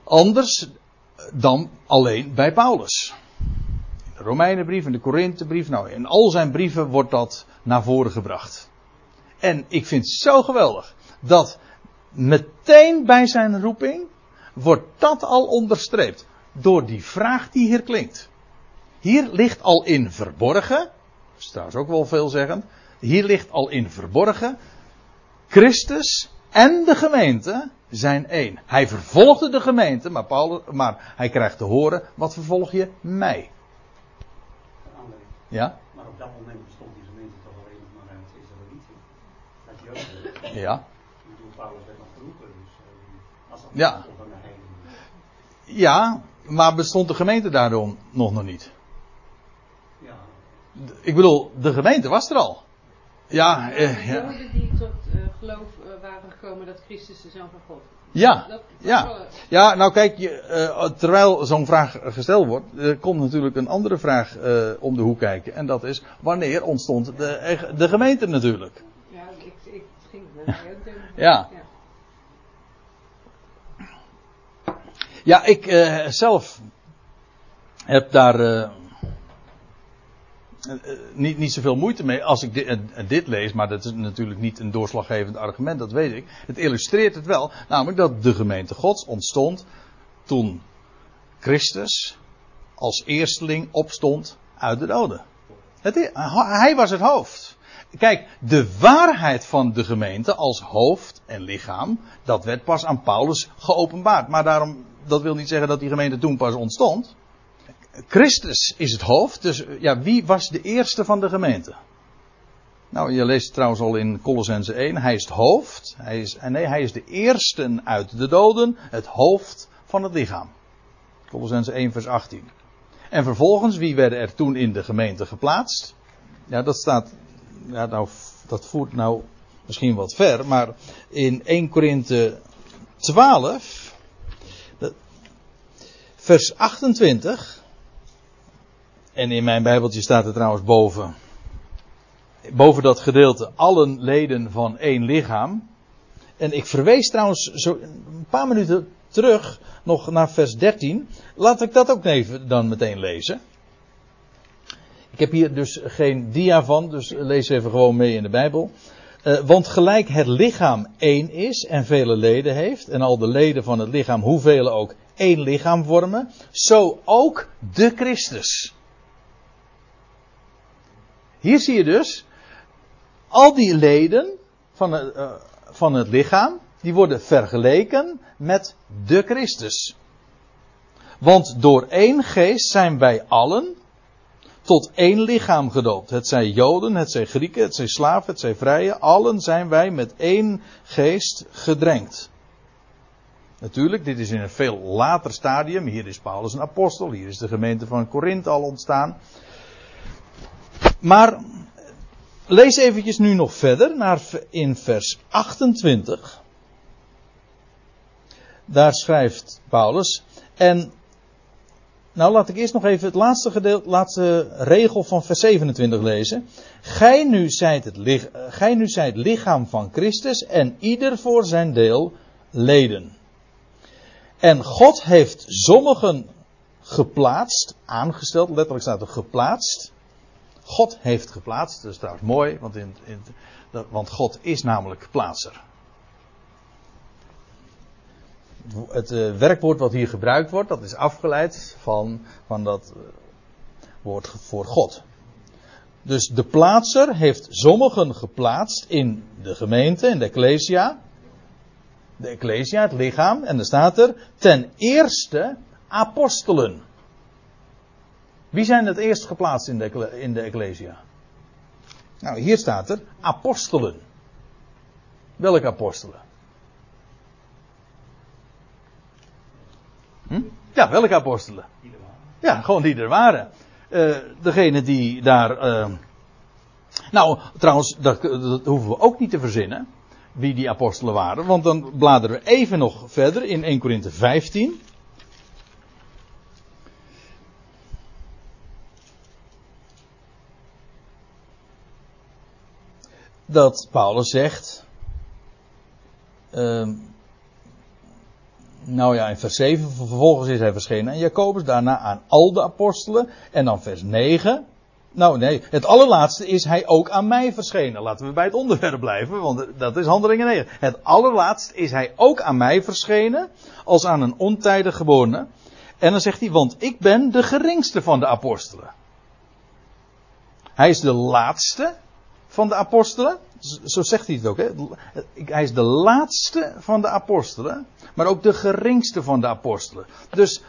anders dan alleen bij Paulus. In de Romeinenbrief en de Korinthebrief, nou in al zijn brieven wordt dat naar voren gebracht. En ik vind het zo geweldig dat meteen bij zijn roeping wordt dat al onderstreept door die vraag die hier klinkt. Hier ligt al in verborgen, dat is trouwens ook wel veelzeggend, hier ligt al in verborgen, Christus en de gemeente zijn één. Hij vervolgde de gemeente, maar, Paulus, maar hij krijgt te horen, wat vervolg je mij? Ja? Maar op dat moment bestond die gemeente toch alleen nog maar uit Israëlieten. Uit Joden. Ja. Paulus werd nog geroepen, dus eh, als dat Ja. van de heidenen. Ja, maar bestond de gemeente daardoor nog nog niet? Ja, Ik bedoel, de gemeente was er al. Ja, eh, ja. Joden die tot eh, geloof eh, waren gekomen dat Christus de Zoon van God is. Ja, ja. Ja, nou kijk, je, eh, terwijl zo'n vraag gesteld wordt, er komt natuurlijk een andere vraag eh, om de hoek kijken. En dat is, wanneer ontstond de, de gemeente natuurlijk? Ja, ik, ik het ging ook tegen. Ja. Ja, ik eh, zelf heb daar niet, niet zoveel moeite mee als ik dit, eh, dit lees, maar dat is natuurlijk niet een doorslaggevend argument, dat weet ik. Het illustreert het wel, namelijk dat de gemeente Gods ontstond toen Christus als eersteling opstond uit de doden. Het, hij was het hoofd. Kijk, de waarheid van de gemeente als hoofd en lichaam, dat werd pas aan Paulus geopenbaard. Maar daarom, dat wil niet zeggen dat die gemeente toen pas ontstond. Christus is het hoofd, dus ja, wie was de eerste van de gemeente? Nou, je leest trouwens al in Colossense 1, hij is het hoofd, hij is, en nee, hij is de eerste uit de doden, het hoofd van het lichaam. Colossense 1 vers 18. En vervolgens, wie werden er toen in de gemeente geplaatst? Ja, dat staat, ja, nou, dat voert nou misschien wat ver, maar in 1 Korinthe 12, dat- vers 28, en in mijn Bijbeltje staat er trouwens boven, boven dat gedeelte, allen leden van één lichaam. En ik verwees trouwens zo een paar minuten terug nog naar vers 13. Laat ik dat ook even dan meteen lezen. Ik heb hier dus geen dia van, dus lees even gewoon mee in de Bijbel. Eh, want gelijk het lichaam één is en vele leden heeft, en al de leden van het lichaam, hoeveel ook, één lichaam vormen, zo ook de Christus. Hier zie je dus, al die leden van het, eh, van het lichaam, die worden vergeleken met de Christus. Want door één geest zijn wij allen tot één lichaam gedoopt. Het zijn Joden, het zijn Grieken, het zijn slaven, het zijn vrije. Allen zijn wij met één geest gedrenkt. Natuurlijk, dit is in een veel later stadium. Hier is Paulus een apostel, hier is de gemeente van Korinthe al ontstaan. Maar lees eventjes nu nog verder naar in vers 28. Daar schrijft Paulus. En nou laat ik eerst nog even het laatste, gedeelte, laatste regel van vers 27 lezen. Gij nu, zijt het, lich- eh, gij nu zijt lichaam van Christus en ieder voor zijn deel leden. En God heeft sommigen geplaatst, aangesteld, letterlijk staat er geplaatst. God heeft geplaatst, dat is trouwens mooi, want, in, in, want God is namelijk plaatser. Het eh, werkwoord wat hier gebruikt wordt, dat is afgeleid van, van dat eh, woord voor God. Dus de plaatser heeft sommigen geplaatst in de gemeente, in de ecclesia. De ecclesia, het lichaam. En er staat er ten eerste apostelen. Wie zijn het eerst geplaatst in de, in de ecclesia? Nou, hier staat er apostelen. Welke apostelen? Hm? Ja, welke apostelen? Ja, gewoon die er waren. Eh degene die daar. eh, nou, trouwens, dat, dat hoeven we ook niet te verzinnen. Wie die apostelen waren. Want dan bladeren we even nog verder in 1 Korinthe 15. Dat Paulus zegt. ehm, nou ja, in vers 7, vervolgens is hij verschenen aan Jacobus, daarna aan al de apostelen. En dan vers 9. Nou nee, het allerlaatste is hij ook aan mij verschenen. Laten we bij het onderwerp blijven, want dat is handelingen 9. Het allerlaatst is hij ook aan mij verschenen, als aan een ontijdig geborene. En dan zegt hij, want ik ben de geringste van de apostelen. Hij is de laatste van de apostelen. Zo zegt hij het ook. Hè? Hij is de laatste van de apostelen. Maar ook de geringste van de apostelen. Dus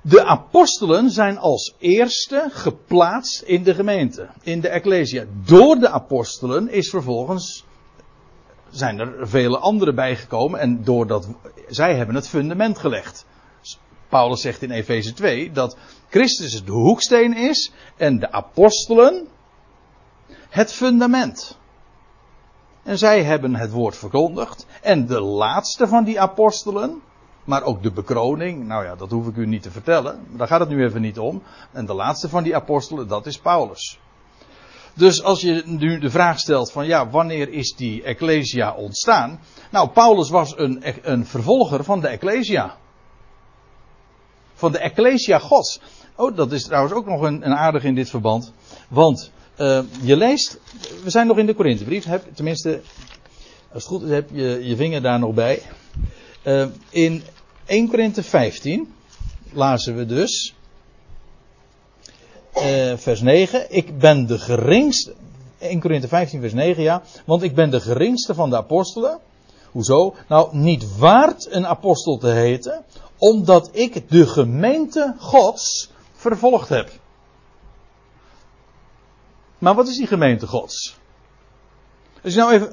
de apostelen zijn als eerste geplaatst in de gemeente. In de ecclesia. Door de apostelen is vervolgens. Zijn er vele anderen bijgekomen. En doordat zij hebben het fundament gelegd. Paulus zegt in Efeze 2 dat Christus de hoeksteen is. En de apostelen het fundament. En zij hebben het woord verkondigd. En de laatste van die apostelen, maar ook de bekroning, nou ja, dat hoef ik u niet te vertellen. Daar gaat het nu even niet om. En de laatste van die apostelen, dat is Paulus. Dus als je nu de vraag stelt van ja, wanneer is die Ecclesia ontstaan? Nou, Paulus was een, een vervolger van de Ecclesia. Van de Ecclesia Gods. Oh, dat is trouwens ook nog een, een aardig in dit verband. Want uh, je leest, we zijn nog in de Korinthebrief, heb, tenminste, als het goed is, heb je je vinger daar nog bij. Uh, in 1 Korinthe 15 lazen we dus, uh, vers 9, ik ben de geringste, 1 Korinthe 15 vers 9 ja, want ik ben de geringste van de apostelen. Hoezo? Nou, niet waard een apostel te heten, omdat ik de gemeente Gods vervolgd heb. Maar wat is die gemeente Gods? Je nou even,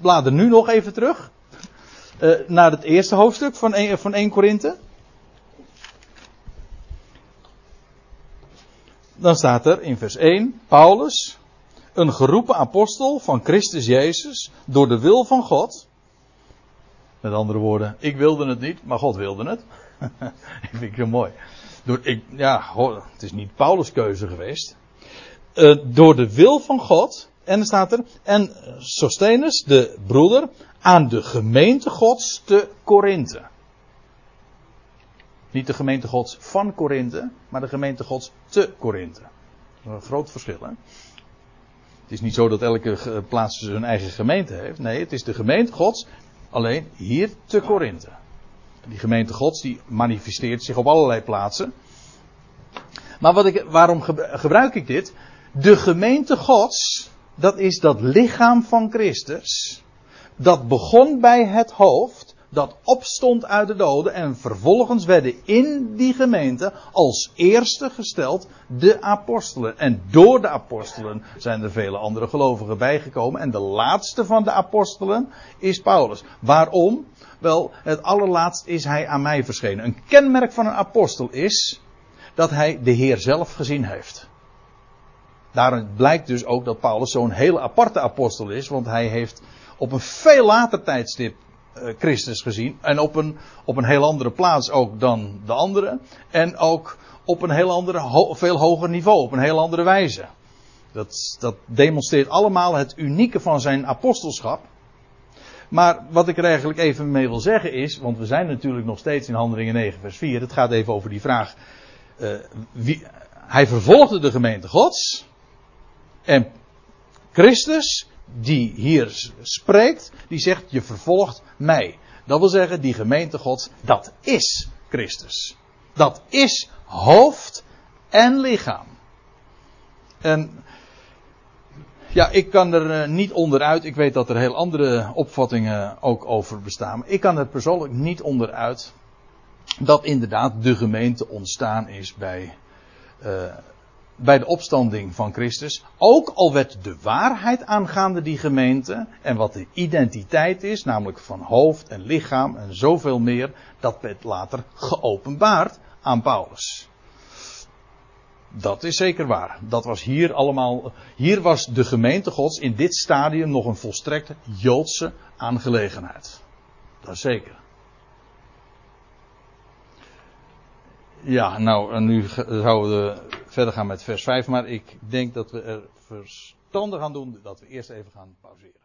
blader nu nog even terug. Uh, naar het eerste hoofdstuk van 1, van 1 Korinthe. Dan staat er in vers 1, Paulus, een geroepen apostel van Christus Jezus, door de wil van God. Met andere woorden, ik wilde het niet, maar God wilde het. Dat vind ik heel mooi. Door, ik, ja, het is niet Paulus' keuze geweest. Uh, door de wil van God. En dan staat er. En Sostenus, de broeder, aan de gemeente Gods te Korinthe. Niet de gemeente Gods van Korinthe, maar de gemeente Gods te Korinthe. Een groot verschil, hè? Het is niet zo dat elke plaats zijn eigen gemeente heeft. Nee, het is de gemeente Gods, alleen hier te Korinthe. Die gemeente Gods die manifesteert zich op allerlei plaatsen. Maar wat ik, waarom gebruik ik dit? De gemeente Gods, dat is dat lichaam van Christus. Dat begon bij het hoofd, dat opstond uit de doden en vervolgens werden in die gemeente als eerste gesteld de apostelen. En door de apostelen zijn er vele andere gelovigen bijgekomen. En de laatste van de apostelen is Paulus. Waarom? Wel, het allerlaatst is hij aan mij verschenen. Een kenmerk van een apostel is dat hij de Heer zelf gezien heeft. Daarom blijkt dus ook dat Paulus zo'n hele aparte apostel is, want hij heeft op een veel later tijdstip eh, Christus gezien. En op een, op een heel andere plaats ook dan de andere. En ook op een heel andere, veel hoger niveau, op een heel andere wijze. Dat, dat demonstreert allemaal het unieke van zijn apostelschap. Maar wat ik er eigenlijk even mee wil zeggen is, want we zijn natuurlijk nog steeds in Handelingen 9 vers 4. Het gaat even over die vraag. eh, wie, hij vervolgde de gemeente gods. En Christus, die hier spreekt, die zegt, je vervolgt mij. Dat wil zeggen, die gemeente gods, dat is Christus. Dat is hoofd en lichaam. En ja, ik kan er eh, niet onderuit. Ik weet dat er heel andere opvattingen ook over bestaan. Maar ik kan er persoonlijk niet onderuit dat inderdaad de gemeente ontstaan is bij, eh, bij de opstanding van Christus. Ook al werd de waarheid aangaande die gemeente en wat de identiteit is, namelijk van hoofd en lichaam en zoveel meer, dat werd later geopenbaard aan Paulus. Dat is zeker waar. Dat was hier allemaal. Hier was de gemeente Gods in dit stadium nog een volstrekte Joodse aangelegenheid. Dat zeker. Ja, nou, en nu zouden we verder gaan met vers 5, maar ik denk dat we er verstandig aan doen dat we eerst even gaan pauzeren.